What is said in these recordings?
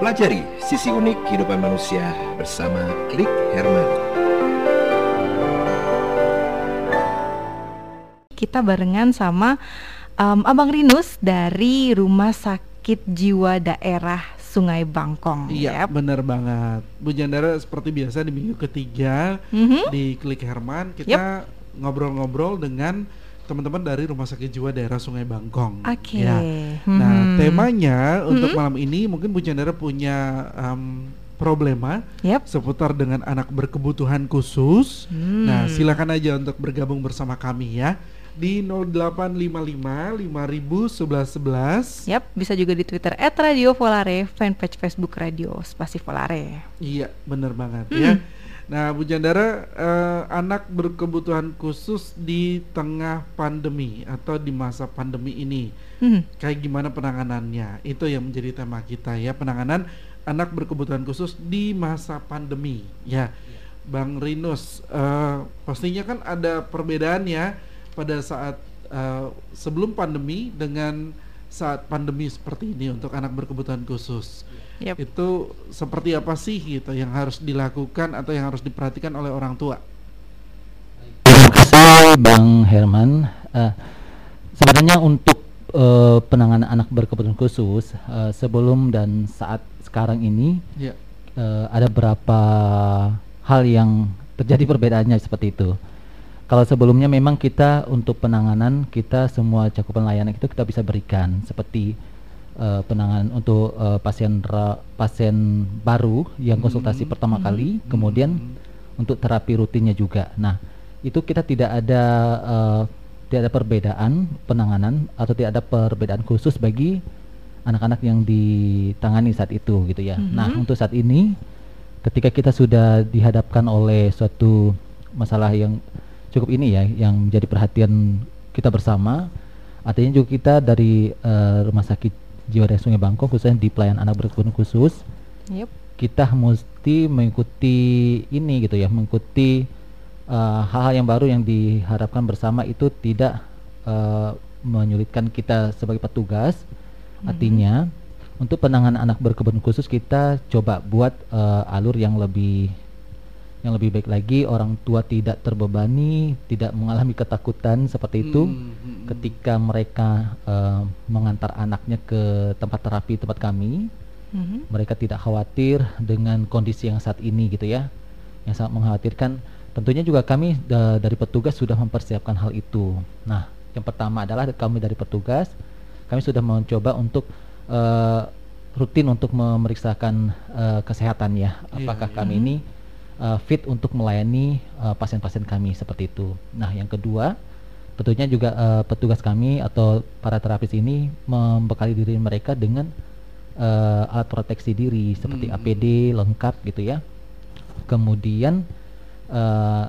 Pelajari sisi unik kehidupan manusia bersama Klik Herman. Kita barengan sama um, Abang Rinus dari Rumah Sakit Jiwa Daerah Sungai Bangkong. Iya, Yap. benar banget. Bu Jandara seperti biasa di minggu ketiga Mhm. di Klik Herman kita ngobrol-ngobrol dengan teman-teman dari Rumah Sakit Jiwa Daerah Sungai Bangkong. Oke. Ya. Nah, Mhm. temanya untuk Mhm. malam ini mungkin Bu Jandara punya em, problema Yap. seputar dengan anak berkebutuhan khusus. Hmm. Nah, silakan aja untuk bergabung bersama kami ya di 0855 5011 Yap, bisa juga di Twitter @radiovolare, fanpage Facebook Radio Spasi Volare. Iya, bener banget Hmm. ya. Nah, Bu Jandara, eh, anak berkebutuhan khusus di tengah pandemi atau di masa pandemi ini, Hmm. kayak gimana penanganannya? Itu yang menjadi tema kita ya, penanganan anak berkebutuhan khusus di masa pandemi. Ya, Bang Rinus, eh, pastinya kan ada perbedaannya pada saat eh, sebelum pandemi dengan saat pandemi seperti ini untuk anak berkebutuhan khusus Yap. itu seperti apa sih gitu yang harus dilakukan atau yang harus diperhatikan oleh orang tua? Terima kasih Bang Herman. Eh, sebenarnya untuk eh, penanganan anak berkebutuhan khusus eh, sebelum dan saat sekarang ini Ya, eh, ada beberapa hal yang terjadi perbedaannya seperti itu. Kalau sebelumnya memang kita untuk penanganan kita semua cakupan layanan itu kita bisa berikan seperti eh, penanganan untuk eh, pasien ra- pasien baru yang konsultasi Hmm. pertama kali, kemudian untuk terapi rutinnya juga. Nah, itu kita tidak ada eh, tidak ada perbedaan penanganan atau tidak ada perbedaan khusus bagi anak-anak yang ditangani saat itu gitu ya. Nah, Mhm. untuk saat ini ketika kita sudah dihadapkan oleh suatu masalah yang cukup ini ya yang menjadi perhatian kita bersama artinya juga kita dari eh, Rumah Sakit Jiwa Sungai Bangkok khususnya di pelayanan anak berkebutuhan khusus. Yap. kita mesti mengikuti ini gitu ya mengikuti eh, hal-hal yang baru yang diharapkan bersama itu tidak eh, menyulitkan kita sebagai petugas. Artinya untuk penanganan anak berkebutuhan khusus kita coba buat eh, alur yang lebih yang lebih baik lagi. Orang tua tidak terbebani tidak mengalami ketakutan seperti itu. Hmm, hmm, hmm. Ketika mereka eh, mengantar anaknya ke tempat terapi tempat kami Mhm. mereka tidak khawatir dengan kondisi yang saat ini gitu ya yang sangat mengkhawatirkan. Tentunya juga kami da- dari petugas sudah mempersiapkan hal itu. Nah yang pertama adalah kami dari petugas kami sudah mencoba untuk eh, rutin untuk memeriksakan eh, kesehatan ya. Iya, apakah iya. kami ini eh, fit untuk melayani eh, pasien-pasien kami seperti itu. Nah yang kedua tentunya juga eh, petugas kami atau para terapis ini membekali diri mereka dengan eh, alat proteksi diri seperti Hmm. APD lengkap gitu ya. Kemudian eh,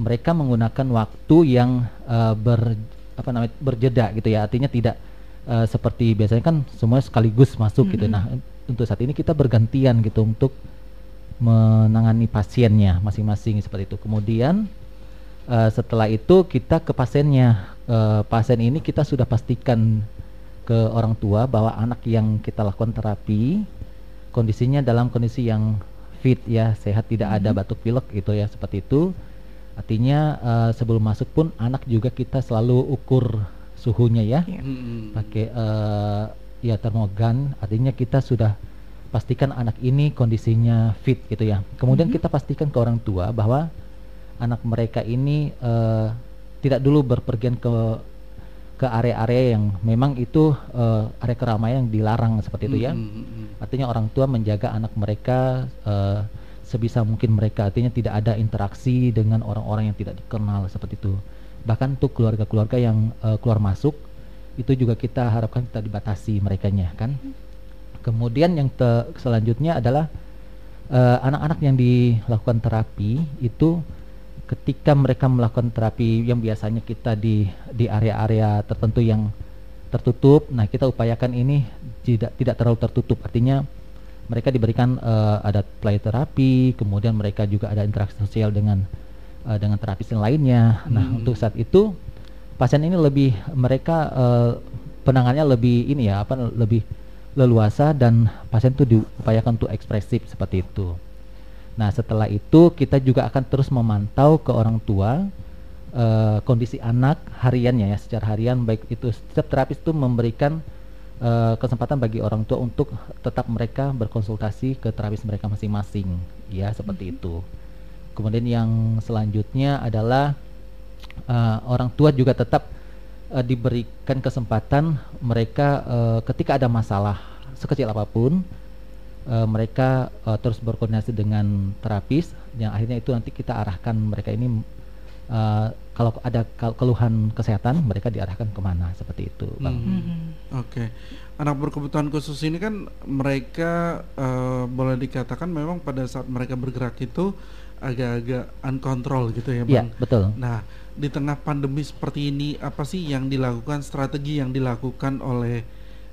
mereka menggunakan waktu yang eh, ber apa namanya berjeda gitu ya. Artinya tidak eh, seperti biasanya kan semua sekaligus masuk gitu. Mm-mm. Nah, untuk saat ini kita bergantian gitu untuk menangani pasiennya masing-masing seperti itu. Kemudian eh, setelah itu kita ke pasiennya. Eh, pasien ini kita sudah pastikan ke orang tua bahwa anak yang kita lakukan terapi kondisinya dalam kondisi yang fit ya sehat tidak ada Mhm. batuk pilek gitu ya seperti itu artinya eh, sebelum masuk pun anak juga kita selalu ukur suhunya ya. Hmm, hmm. pakai eh, ya termogan artinya kita sudah pastikan anak ini kondisinya fit gitu ya kemudian Mhm. kita pastikan ke orang tua bahwa anak mereka ini eh, tidak dulu berpergian ke ke area-area yang memang itu eh, area keramaian yang dilarang seperti itu ya. Hmm, hmm. artinya orang tua menjaga anak mereka eh, sebisa mungkin mereka. Artinya tidak ada interaksi dengan orang-orang yang tidak dikenal seperti itu. Bahkan untuk keluarga-keluarga yang eh, keluar masuk itu juga kita harapkan kita dibatasi merekanya kan? Kemudian yang selanjutnya adalah anak-anak yang dilakukan terapi itu ketika mereka melakukan terapi yang biasanya kita di di area-area tertentu yang tertutup nah kita upayakan ini tidak tidak terlalu tertutup artinya mereka diberikan eh, ada play terapi kemudian mereka juga ada interaksi sosial dengan eh, dengan terapis yang lainnya nah Hmm. untuk saat itu pasien ini lebih mereka eh, penanganannya lebih ini ya apa lebih leluasa dan pasien itu diupayakan untuk ekspresif seperti itu. Nah, setelah itu kita juga akan terus memantau ke orang tua uh, kondisi anak hariannya ya, secara harian baik itu setiap terapis itu memberikan uh, kesempatan bagi orang tua untuk tetap mereka berkonsultasi ke terapis mereka masing-masing, ya seperti mm -hmm. itu. Kemudian yang selanjutnya adalah uh, orang tua juga tetap uh, diberikan kesempatan mereka uh, ketika ada masalah sekecil apa pun uh, mereka uh, terus berkoordinasi dengan terapis yang akhirnya itu nanti kita arahkan mereka ini uh, kalau ada keluhan kesehatan mereka diarahkan ke mana seperti itu bang. Hmm. Hmm. Oke, okay. anak berkebutuhan khusus ini kan mereka uh, boleh dikatakan memang pada saat mereka bergerak itu agak-agak uncontrol gitu ya iya, bang. Iya betul. Nah di tengah pandemi seperti ini apa sih yang dilakukan strategi yang dilakukan oleh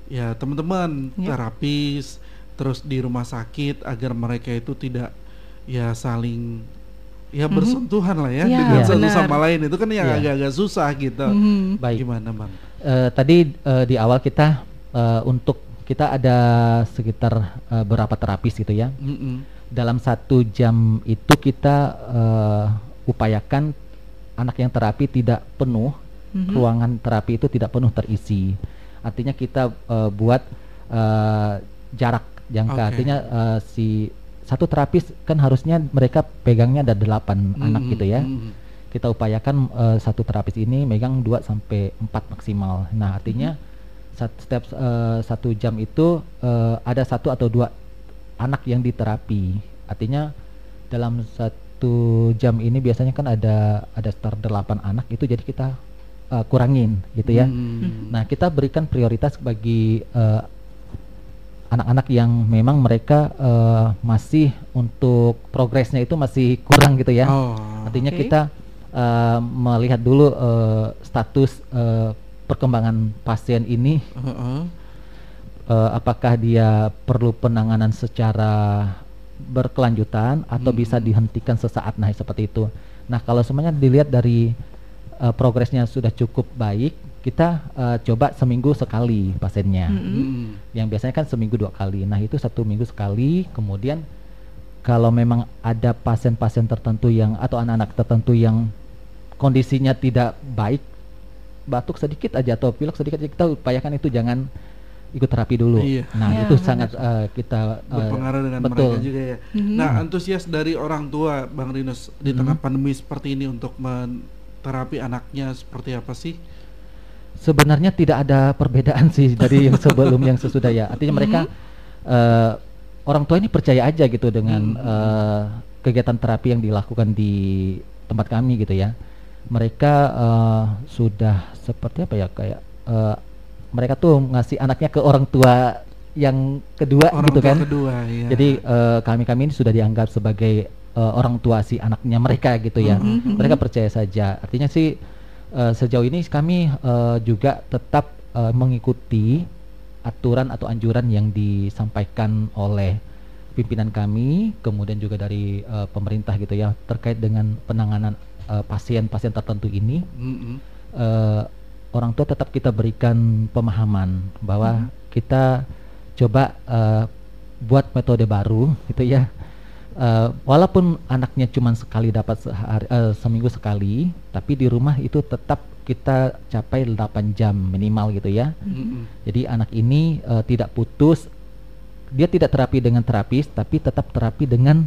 ya teman-teman ya. terapis terus di rumah sakit agar mereka itu tidak ya saling ya mm-hmm. bersentuhan lah ya, ya dengan satu sama lain itu kan yang ya. agak-agak susah gitu. Mm-hmm. Baik. Gimana bang? Uh, tadi uh, di awal kita uh, untuk kita ada sekitar uh, berapa terapis gitu ya. Mm-hmm. Dalam satu jam itu kita uh, upayakan anak yang terapi tidak penuh, mm-hmm. ruangan terapi itu tidak penuh terisi. Artinya kita uh, buat uh, jarak jangka. Okay. Artinya uh, si satu terapis kan harusnya mereka pegangnya ada delapan mm-hmm. anak gitu ya. Mm-hmm. Kita upayakan uh, satu terapis ini megang 2 sampai empat maksimal. Nah, artinya mm-hmm. setiap uh, satu jam itu uh, ada satu atau dua anak yang diterapi. Artinya dalam satu jam ini biasanya kan ada ada sekitar delapan anak itu jadi kita uh, kurangin gitu ya. Hmm. Nah kita berikan prioritas bagi eh, anak-anak yang memang mereka uh, masih untuk progresnya itu masih kurang gitu ya. Oh, Artinya okay. kita uh, melihat dulu uh, status uh, perkembangan pasien ini. Uh -uh. Uh, apakah dia perlu penanganan secara berkelanjutan atau hmm. bisa dihentikan sesaat nah seperti itu. Nah, kalau semuanya dilihat dari uh, progresnya sudah cukup baik, kita uh, coba seminggu sekali pasiennya. Hmm. Yang biasanya kan seminggu dua kali. Nah, itu satu minggu sekali. Kemudian kalau memang ada pasien-pasien tertentu yang atau anak-anak tertentu yang kondisinya tidak baik, batuk sedikit aja atau pilek sedikit aja kita upayakan itu jangan ikut terapi dulu. Iya. Nah, ya, itu benar. sangat uh, kita uh, berpengaruh dengan betul. mereka juga ya. Mm-hmm. Nah, antusias dari orang tua Bang Rinus di mm-hmm. tengah pandemi seperti ini untuk terapi anaknya seperti apa sih? Sebenarnya tidak ada perbedaan sih dari yang sebelum yang sesudah ya. Artinya mereka uh, orang tua ini percaya aja gitu dengan mm-hmm. uh, kegiatan terapi yang dilakukan di tempat kami gitu ya. Mereka uh, sudah seperti apa ya kayak uh, mereka tuh ngasih anaknya ke orang tua yang kedua orang gitu kan. Kedua, iya. Jadi uh, kami kami ini sudah dianggap sebagai uh, orang tua si anaknya mereka gitu ya. Mm -hmm. Mereka percaya saja. Artinya sih uh, sejauh ini kami uh, juga tetap uh, mengikuti aturan atau anjuran yang disampaikan oleh pimpinan kami, kemudian juga dari uh, pemerintah gitu ya terkait dengan penanganan pasien-pasien uh, tertentu ini. Mm -hmm. uh, orang tua tetap kita berikan pemahaman bahwa hmm. kita coba uh, buat metode baru gitu ya. Uh, walaupun anaknya cuma sekali dapat sehari, uh, seminggu sekali, tapi di rumah itu tetap kita capai 8 jam minimal gitu ya. Mm-hmm. Jadi anak ini uh, tidak putus, dia tidak terapi dengan terapis, tapi tetap terapi dengan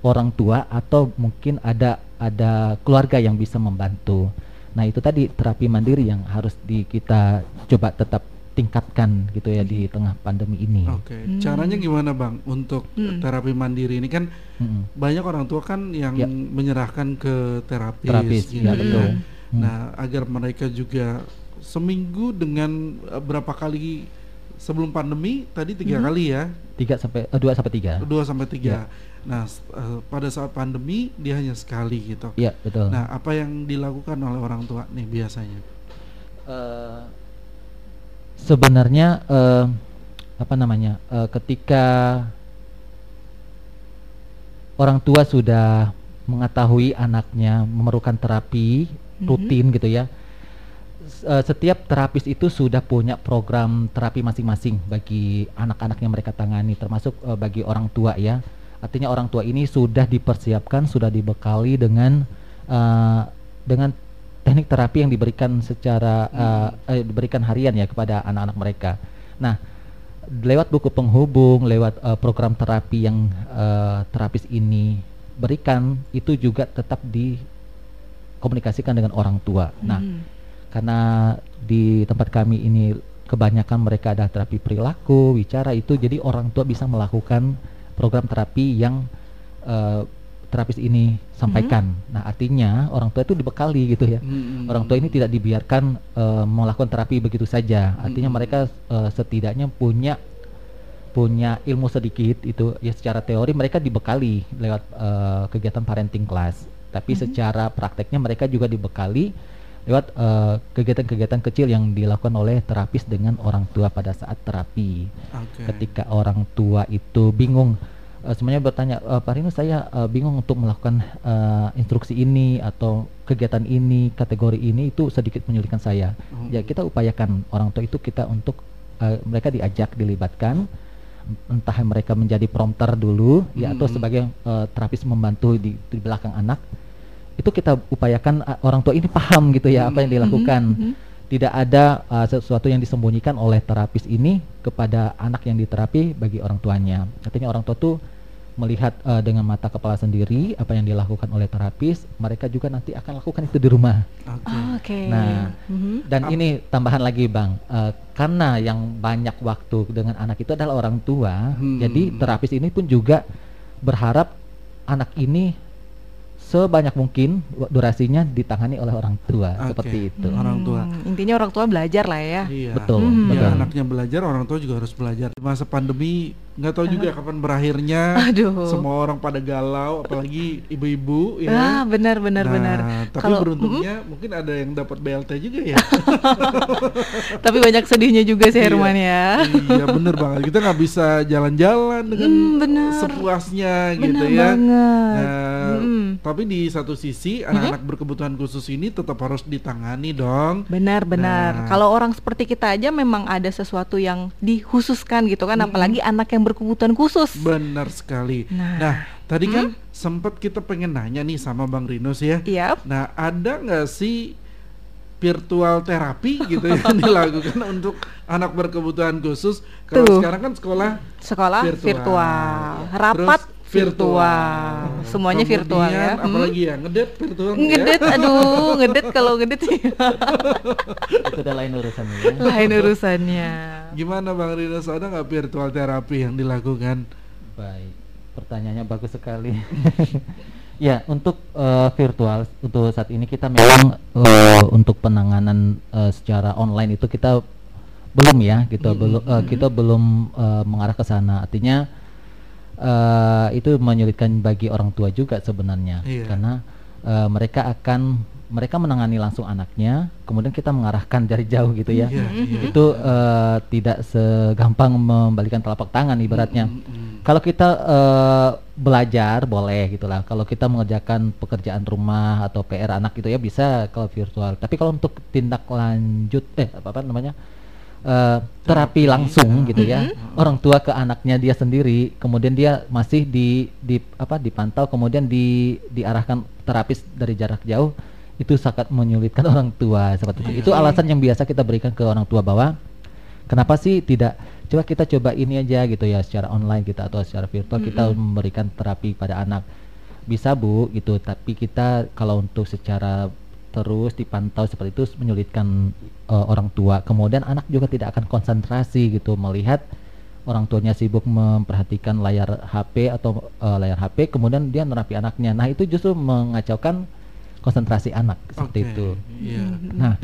orang tua atau mungkin ada ada keluarga yang bisa membantu. Nah itu tadi terapi mandiri yang harus di kita coba tetap tingkatkan gitu ya di tengah pandemi ini. Oke, okay. hmm. caranya gimana bang untuk hmm. terapi mandiri ini kan hmm. banyak orang tua kan yang ya. menyerahkan ke terapis, terapis gitu. ya betul. Hmm. Nah agar mereka juga seminggu dengan uh, berapa kali sebelum pandemi tadi tiga hmm. kali ya? Tiga sampai uh, dua sampai tiga. Dua sampai tiga. Ya. Nah, uh, pada saat pandemi dia hanya sekali gitu. Iya, betul. Nah, apa yang dilakukan oleh orang tua nih biasanya? Uh, sebenarnya uh, apa namanya? Uh, ketika orang tua sudah mengetahui anaknya memerlukan terapi mm-hmm. rutin gitu ya. eh, setiap terapis itu sudah punya program terapi masing-masing bagi anak-anak yang mereka tangani, termasuk bagi orang tua ya. Artinya orang tua ini sudah dipersiapkan, sudah dibekali dengan eh, dengan teknik terapi yang diberikan secara eh, eh, diberikan harian ya kepada anak-anak mereka. Nah, lewat buku penghubung, lewat eh, program terapi yang eh, terapis ini berikan itu juga tetap dikomunikasikan dengan orang tua. Nah, Mhm. karena di tempat kami ini kebanyakan mereka ada terapi perilaku, bicara itu jadi orang tua bisa melakukan program terapi yang eh, terapis ini sampaikan. Nah, artinya orang tua itu dibekali gitu ya. Mm-mm. Orang tua ini tidak dibiarkan eh, melakukan terapi begitu saja. Artinya Mm-mm. mereka eh, setidaknya punya punya ilmu sedikit itu ya secara teori mereka dibekali lewat eh, kegiatan parenting class. Tapi secara prakteknya mereka juga dibekali lewat eh, kegiatan-kegiatan kecil yang dilakukan oleh terapis dengan orang tua pada saat terapi. Oke. Ketika orang tua itu bingung eh, semuanya bertanya "Eh, Pak Rino saya eh, bingung untuk melakukan eh, instruksi ini atau kegiatan ini kategori ini itu sedikit menyulitkan saya Hmm. ya kita upayakan orang tua itu kita untuk eh, mereka diajak dilibatkan entah mereka menjadi prompter dulu ya atau Hmm. sebagai eh, terapis membantu di, di belakang anak itu kita upayakan eh, orang tua ini paham gitu ya apa yang dilakukan Mhm. tidak ada uh, sesuatu yang disembunyikan oleh terapis ini kepada anak yang diterapi bagi orang tuanya. Artinya orang tua tuh melihat uh, dengan mata kepala sendiri apa yang dilakukan oleh terapis, mereka juga nanti akan lakukan itu di rumah. Oke. Oh, Oke. Nah, Mhm. Dan ini tambahan lagi bang, uh, karena yang banyak waktu dengan anak itu adalah orang tua, Hmm. jadi terapis ini pun juga berharap anak ini sebanyak mungkin durasinya ditangani oleh orang tua Oke. seperti itu. orang tua. Hmm, Intinya orang tua belajar lah ya. Iya. Betul, Hmm. Ya, betul. anaknya belajar, orang tua juga harus belajar. Di masa pandemi nggak tahu juga kapan berakhirnya. Aduh. Semua orang pada galau, apalagi ibu-ibu ya. Ah, benar benar Nah, benar. Tapi Kalau- beruntungnya mungkin ada yang dapat BLT juga ya. Tapi banyak sedihnya juga sih Iya. Herman ya. iya bener banget. Kita nggak bisa jalan-jalan dengan Hmm, bener. sepuasnya Benar gitu ya. banget. Nah, Mm. tapi di satu sisi anak-anak berkebutuhan khusus ini tetap harus ditangani dong. Benar benar. Nah. Kalau orang seperti kita aja memang ada sesuatu yang dikhususkan gitu kan, Mm-mm. apalagi anak yang berkebutuhan khusus. Benar sekali. Nah. Nah, tadi kan sempat kita pengen nanya nih sama Bang Rinus ya. Iya. Nah, ada nggak sih virtual terapi gitu yang dilakukan untuk anak berkebutuhan khusus? Kalau sekarang kan sekolah Sekolah Virtual. virtual, rapat Terus virtual, semuanya virtual ya. Kemudian Hmm. Apalagi ya ngedet virtual ya? Ngedet, aduh, ngedet kalau ngedet sih itu udah lain urusannya ya. lain urusannya. Gimana Bang Rinus ada nggak virtual terapi yang dilakukan? Baik, pertanyaannya bagus sekali. ya, untuk eh, virtual untuk saat ini kita memang eh, untuk penanganan eh, secara online itu kita belum ya, gitu, belum eh, kita belum eh, mengarah ke sana. Artinya eh, itu menyulitkan bagi orang tua juga sebenarnya, Iya. karena eh, mereka akan mereka menangani langsung anaknya, kemudian kita mengarahkan dari jauh gitu ya. Iya, iya. Itu eh, tidak segampang membalikan telapak tangan ibaratnya. Mm, mm, mm. Kalau kita eh, belajar boleh gitulah. Kalau kita mengerjakan pekerjaan rumah atau PR anak gitu ya bisa kalau virtual. Tapi kalau untuk tindak lanjut eh apa, apa namanya eh, terapi langsung gitu ya, orang tua ke anaknya dia sendiri, kemudian dia masih di di apa dipantau, kemudian di diarahkan terapis dari jarak jauh itu sangat menyulitkan orang tua seperti itu. Itu alasan yang biasa kita berikan ke orang tua bahwa kenapa sih tidak coba kita coba ini aja gitu ya secara online kita atau secara virtual kita memberikan terapi pada anak. Bisa bu gitu. Tapi kita kalau untuk secara terus dipantau seperti itu menyulitkan eh, orang tua kemudian anak juga tidak akan konsentrasi gitu melihat orang tuanya sibuk memperhatikan layar HP atau eh, layar HP kemudian dia nerapi anaknya nah itu justru mengacaukan konsentrasi anak seperti itu Iya. Nah,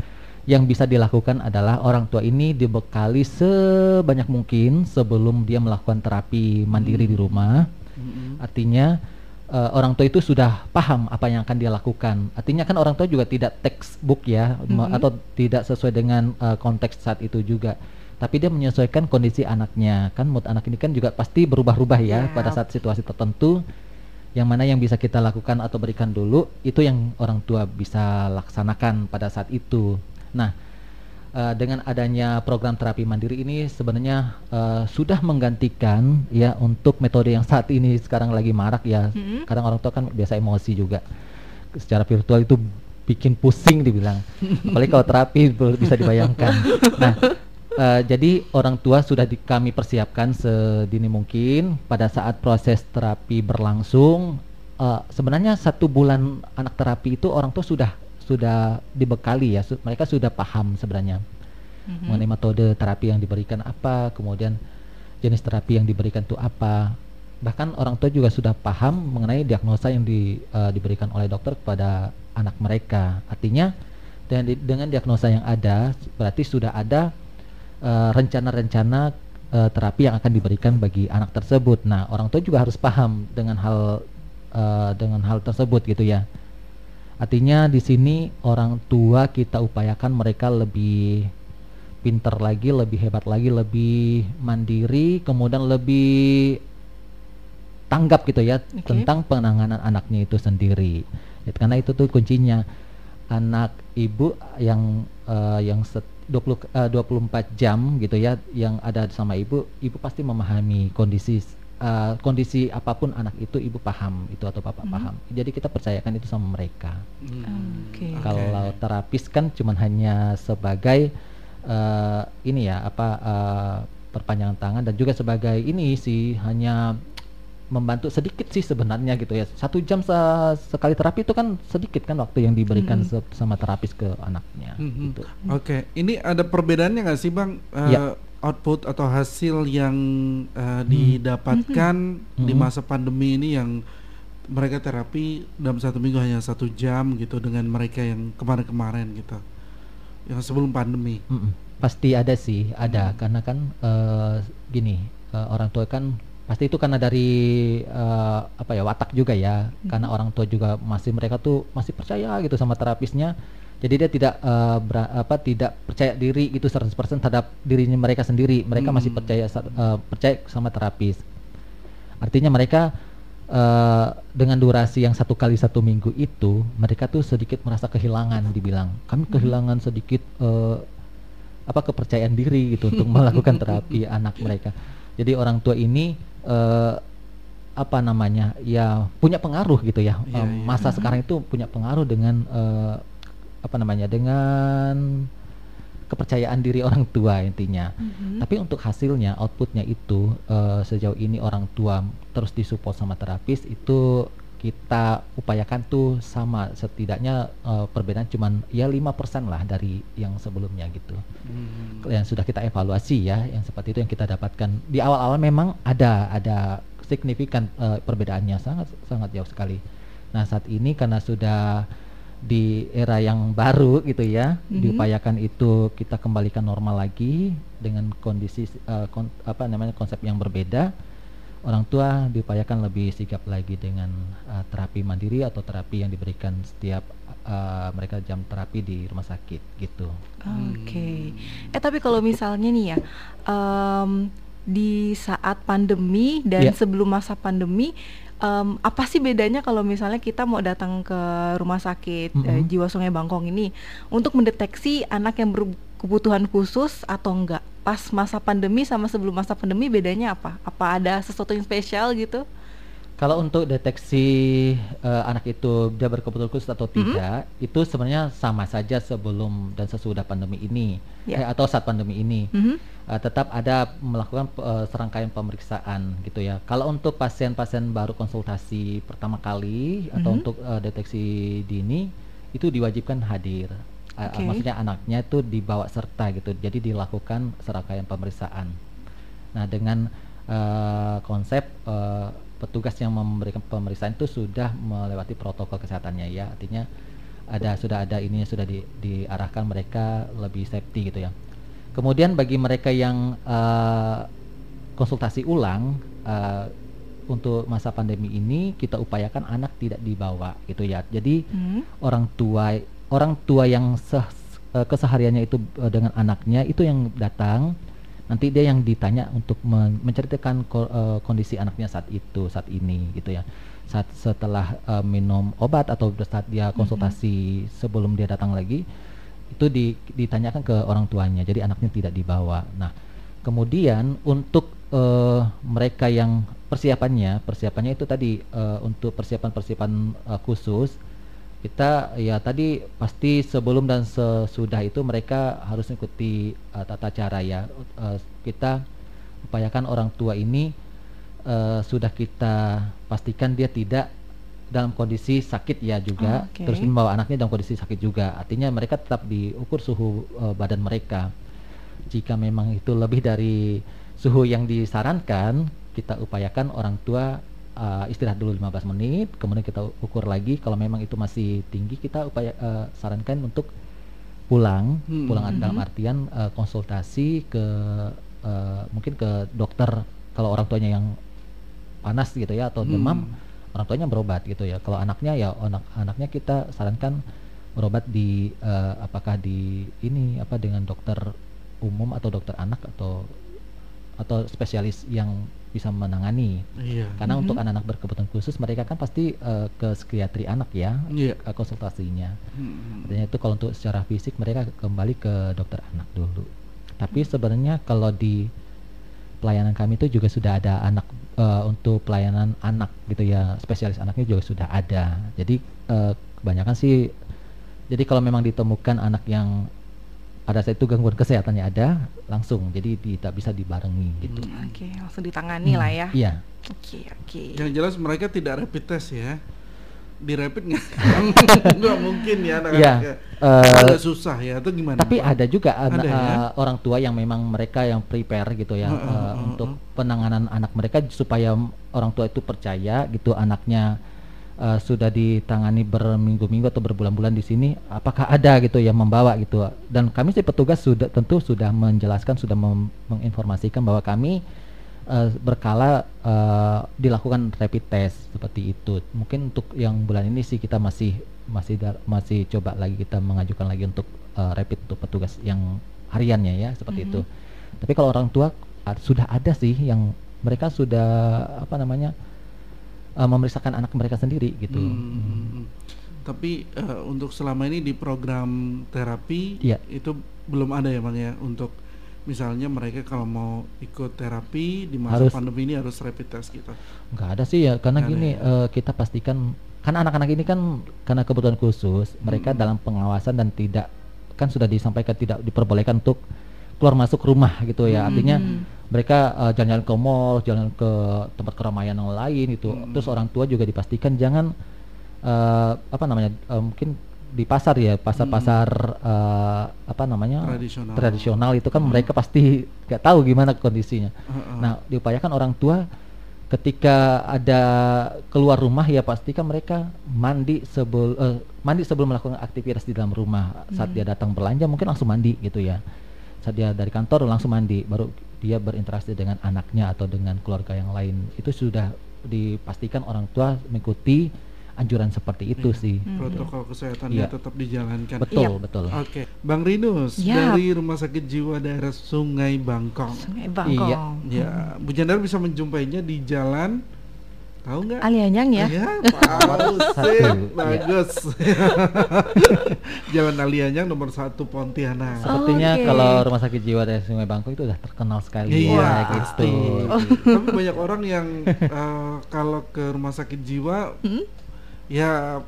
yang bisa dilakukan adalah orang tua ini dibekali sebanyak mungkin sebelum dia melakukan terapi mandiri di rumah. Mm-mm. Artinya eh, orang tua itu sudah paham apa yang akan dia lakukan. Artinya kan orang tua juga tidak textbook ya me- atau tidak sesuai dengan eh, konteks saat itu juga. Tapi dia menyesuaikan kondisi anaknya. Kan mood anak ini kan juga pasti berubah-ubah ya Ya. pada saat situasi tertentu. Yang mana yang bisa kita lakukan atau berikan dulu itu yang orang tua bisa laksanakan pada saat itu. Nah, uh, dengan adanya program terapi mandiri ini sebenarnya uh, sudah menggantikan ya untuk metode yang saat ini sekarang lagi marak ya. Mm-hmm. Kadang orang tua kan biasa emosi juga. Secara virtual itu bikin pusing dibilang. Apalagi kalau terapi belum bisa dibayangkan. Nah, uh, jadi orang tua sudah di, kami persiapkan sedini mungkin pada saat proses terapi berlangsung. Uh, sebenarnya satu bulan anak terapi itu orang tua sudah sudah dibekali ya, su mereka sudah paham sebenarnya Mhm. mengenai metode terapi yang diberikan apa, kemudian jenis terapi yang diberikan itu apa. Bahkan orang tua juga sudah paham mengenai diagnosa yang di, uh, diberikan oleh dokter kepada anak mereka. Artinya dengan, di, dengan diagnosa yang ada, berarti sudah ada uh, rencana-rencana uh, terapi yang akan diberikan bagi anak tersebut. Nah, orang tua juga harus paham dengan hal uh, dengan hal tersebut gitu ya. Artinya di sini orang tua kita upayakan mereka lebih pinter lagi, lebih hebat lagi, lebih mandiri, kemudian lebih tanggap gitu ya Oke. tentang penanganan anaknya itu sendiri. Ya, karena itu tuh kuncinya anak ibu yang eh, yang set- 20 eh, 24 jam gitu ya yang ada sama ibu, ibu pasti memahami kondisi eh, kondisi apa pun anak itu ibu paham itu atau bapak Mhm. paham. Jadi kita percayakan itu sama mereka. Hmm, Oke. Kalau terapis kan cuman hanya sebagai eh, ini ya apa eh, perpanjangan tangan dan juga sebagai ini sih hanya membantu sedikit sih sebenarnya gitu ya satu jam se- sekali terapi itu kan sedikit kan waktu yang diberikan Hmm. se- sama terapis ke anaknya Mhm. gitu. Oke, ini ada perbedaannya nggak sih bang Eh, Ya. Output atau hasil yang eh, didapatkan di Mhm. masa pandemi ini yang mereka terapi dalam satu minggu hanya satu jam gitu dengan mereka yang kemarin-kemarin gitu, yang sebelum pandemi. Mm-mm. Pasti ada sih, ada Hmm. karena kan eh, gini eh, orang tua kan pasti itu karena dari eh, apa ya watak juga ya, karena orang tua juga masih mereka tuh masih percaya gitu sama terapisnya, jadi dia tidak eh, bera- apa tidak percaya diri itu 100% terhadap dirinya mereka sendiri, mereka masih Hmm. percaya sa- eh, percaya sama terapis. Artinya mereka eh, dengan durasi yang satu kali satu minggu itu mereka tuh sedikit merasa kehilangan dibilang kami kehilangan sedikit eh, apa kepercayaan diri gitu untuk melakukan terapi anak mereka jadi orang tua ini eh, apa namanya ya punya pengaruh gitu ya iya. masa sekarang itu punya pengaruh dengan eh, apa namanya dengan kepercayaan diri orang tua intinya Mhm. tapi untuk hasilnya, outputnya itu eh, sejauh ini orang tua terus disupport sama terapis itu kita upayakan tuh sama setidaknya eh, perbedaan cuman ya 5% lah dari yang sebelumnya gitu. Hmm. Yang sudah kita evaluasi ya, yang seperti itu yang kita dapatkan. Di awal-awal memang ada ada signifikan eh, perbedaannya sangat sangat jauh sekali. Nah, saat ini karena sudah di era yang baru gitu ya, Mhm. diupayakan itu kita kembalikan normal lagi dengan kondisi eh, kon- apa namanya konsep yang berbeda. Orang tua diupayakan lebih sigap lagi dengan eh, terapi mandiri atau terapi yang diberikan setiap eh, mereka jam terapi di rumah sakit gitu. Oke. Eh tapi kalau misalnya nih ya, em, di saat pandemi dan Iya. sebelum masa pandemi, em, apa sih bedanya kalau misalnya kita mau datang ke rumah sakit eh, Mhm. Jiwa Sungai Bangkong ini untuk mendeteksi anak yang berkebutuhan khusus atau enggak? Pas masa pandemi sama sebelum masa pandemi bedanya apa? Apa ada sesuatu yang spesial gitu? Kalau untuk deteksi eh, anak itu dia berkebutuhan khusus atau tidak, itu sebenarnya sama saja sebelum dan sesudah pandemi ini, Ya. eh, atau saat pandemi ini. Mhm. Eh, tetap ada melakukan eh, serangkaian pemeriksaan gitu ya. Kalau untuk pasien-pasien baru konsultasi pertama kali atau Mhm. untuk eh, deteksi dini itu diwajibkan hadir. Oke. maksudnya anaknya itu dibawa serta gitu. Jadi dilakukan serangkaian pemeriksaan. Nah, dengan eh, konsep eh, petugas yang memberikan pemeriksaan itu sudah melewati protokol kesehatannya ya. Artinya ada sudah ada ininya sudah di- diarahkan mereka lebih safety gitu ya. Kemudian bagi mereka yang eh, konsultasi ulang eh, untuk masa pandemi ini kita upayakan anak tidak dibawa gitu ya. Jadi Hmm. orang tua orang tua yang seh- eh, kesehariannya itu dengan anaknya itu yang datang nanti dia yang ditanya untuk men- menceritakan ko- eh, kondisi anaknya saat itu saat ini gitu ya. Saat setelah eh, minum obat atau saat dia konsultasi sebelum dia datang lagi itu di, ditanyakan ke orang tuanya. Jadi anaknya tidak dibawa. Nah kemudian untuk eh, mereka yang persiapannya persiapannya itu tadi eh, untuk persiapan-persiapan eh, khusus kita ya tadi pasti sebelum dan sesudah itu mereka harus mengikuti uh, tata cara ya. Uh, kita upayakan orang tua ini uh, sudah kita pastikan dia tidak dalam kondisi sakit ya juga. Oh, oke. terus membawa anaknya dalam kondisi sakit juga. Artinya mereka tetap diukur suhu uh, badan mereka. Jika memang itu lebih dari suhu yang disarankan kita upayakan orang tua uh, istirahat dulu 15 menit kemudian kita ukur lagi kalau memang itu masih tinggi kita upaya uh, sarankan untuk pulang Hmm. pulang dalam Mhm. artian uh, konsultasi ke uh, mungkin ke dokter kalau orang tuanya yang panas gitu ya atau Hmm. demam orang tuanya berobat gitu ya kalau anaknya ya anak anaknya kita sarankan berobat di eh, apakah di ini apa dengan dokter umum atau dokter anak atau atau spesialis yang bisa menangani Iya. karena Mhm. untuk anak-anak berkebutuhan khusus mereka kan pasti eh, ke psikiatri anak ya Iya. eh, konsultasinya Hmm. Artinya itu kalau untuk secara fisik mereka kembali ke dokter anak dulu. Tapi sebenarnya kalau di pelayanan kami itu juga sudah ada anak eh, untuk pelayanan anak gitu ya, spesialis anaknya juga sudah ada. Jadi eh, kebanyakan sih jadi kalau memang ditemukan anak yang pada saat itu gangguan kesehatannya ada, langsung jadi tidak bisa dibarengi gitu. Oke, langsung ditangani lah ya. Iya. Oke, oke. Yang jelas mereka tidak rapid test ya. Di rapid nggak? nggak mungkin ya Iya. anak-anaknya. eh, Agak susah ya atau gimana? Tapi Pak? ada juga Ada anak- ya? eh, orang tua yang memang mereka yang prepare gitu ya Heeh, eh, heeh, untuk heeh. penanganan anak mereka supaya orang tua itu percaya gitu anaknya eh, sudah ditangani berminggu-minggu atau berbulan-bulan di sini apakah ada gitu yang membawa gitu? Dan kami sih petugas sudah tentu sudah menjelaskan sudah menginformasikan bahwa kami eh, berkala eh, dilakukan rapid test seperti itu. Mungkin untuk yang bulan ini sih kita masih masih masih coba lagi kita mengajukan lagi untuk eh, rapid untuk petugas yang hariannya ya seperti Mhm. itu tapi kalau orang tua ah, sudah ada sih yang mereka sudah apa namanya eh, memeriksakan anak mereka sendiri gitu Hmm, Hmm. hmm, hmm. Tapi eh, untuk selama ini di program terapi Iya. itu belum ada ya bang ya untuk misalnya mereka kalau mau ikut terapi di masa Harus- pandemi ini harus rapid test gitu. nggak ada sih ya karena Nggak ada gini ya? eh, kita pastikan karena anak-anak ini kan karena kebutuhan khusus mereka Mm-mm. dalam pengawasan dan tidak kan sudah disampaikan tidak diperbolehkan untuk keluar masuk rumah gitu ya artinya Hmm. mereka eh, jalan-jalan ke mall jalan ke tempat keramaian yang lain itu Mm-mm. terus orang tua juga dipastikan jangan eh, apa namanya eh, mungkin di pasar ya pasar-pasar eh, apa namanya Tradisional. tradisional itu kan mereka pasti nggak tahu gimana kondisinya Heeh. Nah, diupayakan orang tua ketika ada keluar rumah ya pastikan mereka mandi sebelum mandi sebelum melakukan aktivitas di dalam rumah. Saat Hmm. dia datang belanja mungkin langsung mandi gitu ya. Saat dia dari kantor langsung mandi, baru dia berinteraksi dengan anaknya atau dengan keluarga yang lain. Itu sudah dipastikan orang tua mengikuti anjuran seperti itu Iya. sih. Hmm. protokol kesehatannya Iya. tetap dijalankan. Betul, Iya. betul. Oke, Bang Rinus Ya. dari Rumah Sakit Jiwa Daerah Sungai Bangkong. Sungai Bangkong. Iya. Ya, Bu Jandar bisa menjumpainya di jalan tahu nggak? Alianyang ya. Ya, iya. bagus. Jalan Alianyang nomor satu Pontianak. Sepertinya Oke. kalau rumah sakit jiwa dari Sungai Bangkok itu udah terkenal sekali Iya, ya gitu. Tapi banyak orang yang eh, kalau ke rumah sakit jiwa, Hmm? ya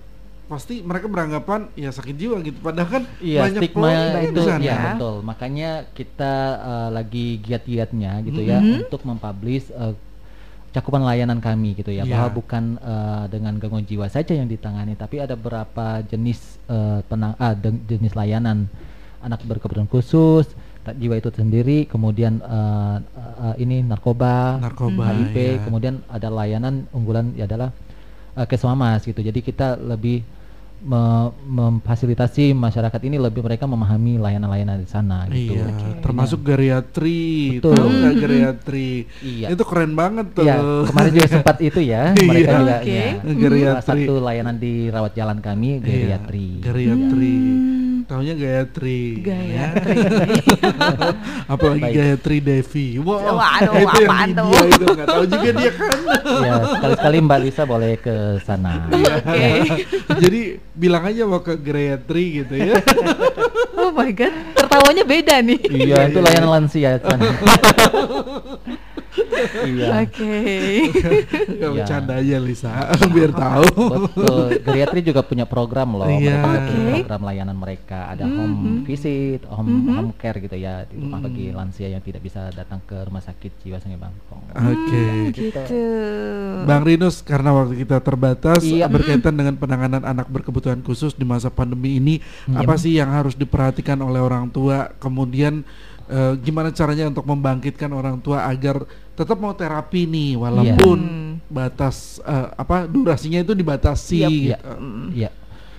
pasti mereka beranggapan ya sakit jiwa gitu. Padahal kan Iya banyak stigma itu di sana. ya betul. Makanya kita eh, lagi giat-giatnya gitu ya Mhm. untuk mempublish eh, cakupan layanan kami gitu ya Iya. bahwa bukan eh, dengan gangguan jiwa saja yang ditangani tapi ada beberapa jenis eh, penang ah, jenis layanan anak berkebutuhan khusus jiwa itu sendiri kemudian eh, eh, ini narkoba Narkoba, HIV ya. kemudian ada layanan unggulan ya adalah uh, gitu. Jadi kita lebih me- memfasilitasi masyarakat ini lebih mereka memahami layanan-layanan di sana gitu. Iya, Oke. termasuk geriatri. Betul. Tahu nggak geriatri? Iya. Itu keren banget tuh. Iya, kemarin juga sempat itu ya. Mereka Iya. juga Oke. ya, Geriatri. salah satu layanan di rawat jalan kami Iya, geriatri. Geriatri. Hmm. Taunya Gayatri. Gaya. ya. Apalagi Baik. Gayatri Devi. Wow. Waduh, itu yang tuh? India itu nggak tahu juga dia kan. ya, sekali-sekali Mbak Lisa boleh ke sana. Iya. Oke. Jadi bilang aja mau ke geriatri gitu ya. Oh, my god, tertawanya beda nih. Iya, itu layanan lansia. Chan. iya. Oke. Gak Iya. bercanda aja Lisa, biar tahu. Betul. Geriatri juga punya program loh. Iya. Mereka punya Oke. program layanan mereka. Ada Mhm. home visit, home Mhm. home care gitu ya, di rumah Mhm. bagi lansia yang tidak bisa datang ke rumah sakit jiwa Sungai Bangkong. Oke. Gitu. Bang Rinus, karena waktu kita terbatas Iya. berkaitan dengan penanganan anak berkebutuhan khusus di masa pandemi ini, Iya. apa sih yang harus diperhatikan oleh orang tua? Kemudian eh, gimana caranya untuk membangkitkan orang tua agar tetap mau terapi nih, walaupun Hmm. batas eh, apa durasinya itu dibatasi. Yap. gitu. Iya. Iya.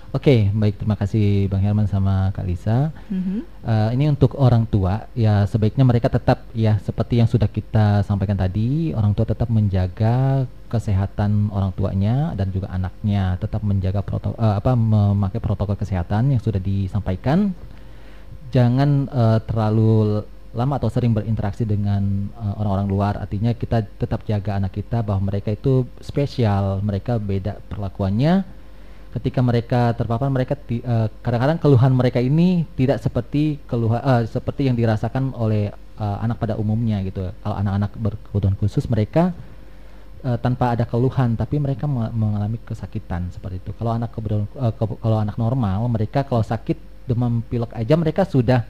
Oke, baik terima kasih Bang Herman sama Kak Lisa. Mhm. Eh, ini untuk orang tua ya sebaiknya mereka tetap ya seperti yang sudah kita sampaikan tadi orang tua tetap menjaga kesehatan orang tuanya dan juga anaknya tetap menjaga protokol apa memakai protokol kesehatan yang sudah disampaikan jangan eh, terlalu lama atau sering berinteraksi dengan eh, orang-orang luar. Artinya kita tetap jaga anak kita bahwa mereka itu spesial mereka beda perlakuannya. Ketika mereka terpapar mereka eh, kadang-kadang keluhan mereka ini tidak seperti keluhan eh, seperti yang dirasakan oleh eh, anak pada umumnya gitu. Kalau anak-anak berkebutuhan khusus mereka eh, tanpa ada keluhan tapi mereka menga- mengalami kesakitan seperti itu. Kalau anak ke- kalau anak normal mereka kalau sakit demam pilek aja mereka sudah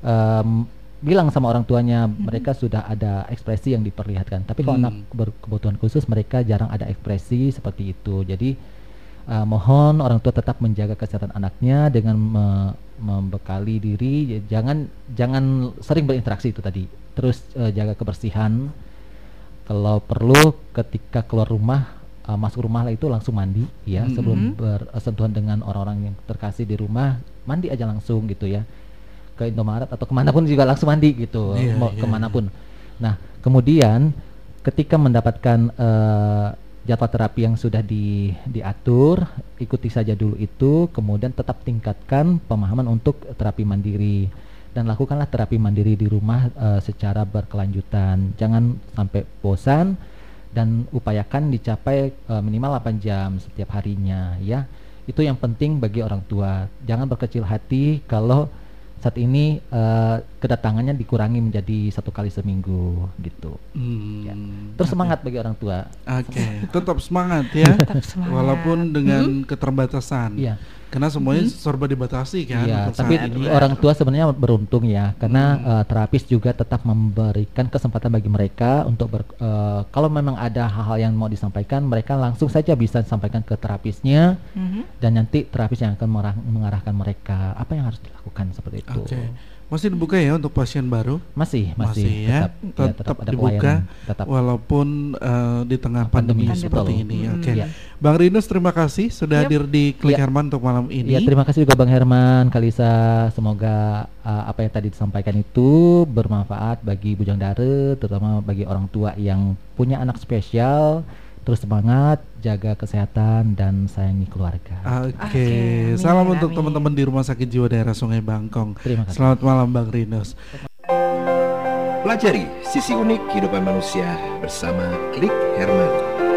em, bilang sama orang tuanya mereka sudah ada ekspresi yang diperlihatkan. Tapi kalau Hmm. anak berkebutuhan khusus mereka jarang ada ekspresi seperti itu. Jadi Uh, mohon orang tua tetap menjaga kesehatan anaknya dengan me- membekali diri. Jangan jangan sering berinteraksi itu tadi. Terus uh, jaga kebersihan. Kalau perlu ketika keluar rumah uh, masuk rumah lah itu langsung mandi ya Mhm. sebelum bersentuhan dengan orang-orang yang terkasih di rumah mandi aja langsung gitu ya ke Indomaret atau ke mana pun juga langsung mandi gitu Iya, mau iya, ke mana pun nah kemudian ketika mendapatkan eh, jadwal terapi yang sudah di, diatur, ikuti saja dulu itu, kemudian tetap tingkatkan pemahaman untuk terapi mandiri dan lakukanlah terapi mandiri di rumah eh, secara berkelanjutan. Jangan sampai bosan dan upayakan dicapai eh, minimal 8 jam setiap harinya ya. Itu yang penting bagi orang tua. Jangan berkecil hati kalau saat ini eh, kedatangannya dikurangi menjadi satu kali seminggu gitu. Hmm, Ya. Terus oke. semangat bagi orang tua. Oke, tetap semangat ya. Tetap semangat. Walaupun dengan keterbatasan. Iya. Karena semuanya serba dibatasi kan. Iya, untuk tapi saat ini. orang tua sebenarnya beruntung ya, karena Hmm. eh, terapis juga tetap memberikan kesempatan bagi mereka untuk ber, eh, kalau memang ada hal-hal yang mau disampaikan, mereka langsung saja bisa sampaikan ke terapisnya Mhm. dan nanti terapis yang akan mengarah- mengarahkan mereka apa yang harus dilakukan seperti itu. Oke. Masih dibuka ya untuk pasien baru? Masih, masih, Masih ya, tetap, Tet- ya, tetap ada dibuka pelayanan, tetap. walaupun eh, di tengah pandemi, Pandemi, seperti betul. ini. Hmm. Oke. Iya. Bang Rinus terima kasih sudah Yap. hadir di Klik Iya. Herman untuk malam ini. Ya terima kasih juga Bang Herman, Kalisa. Semoga uh, apa yang tadi disampaikan itu bermanfaat bagi bujang dara, terutama bagi orang tua yang punya anak spesial. Terus semangat, jaga kesehatan dan sayangi keluarga. Oke, Oke, amin, salam untuk amin. teman-teman di Rumah Sakit Jiwa Daerah Sungai Bangkong. Terima kasih. Selamat malam Bang Rinus. Pelajari sisi unik kehidupan manusia bersama Klik Herman.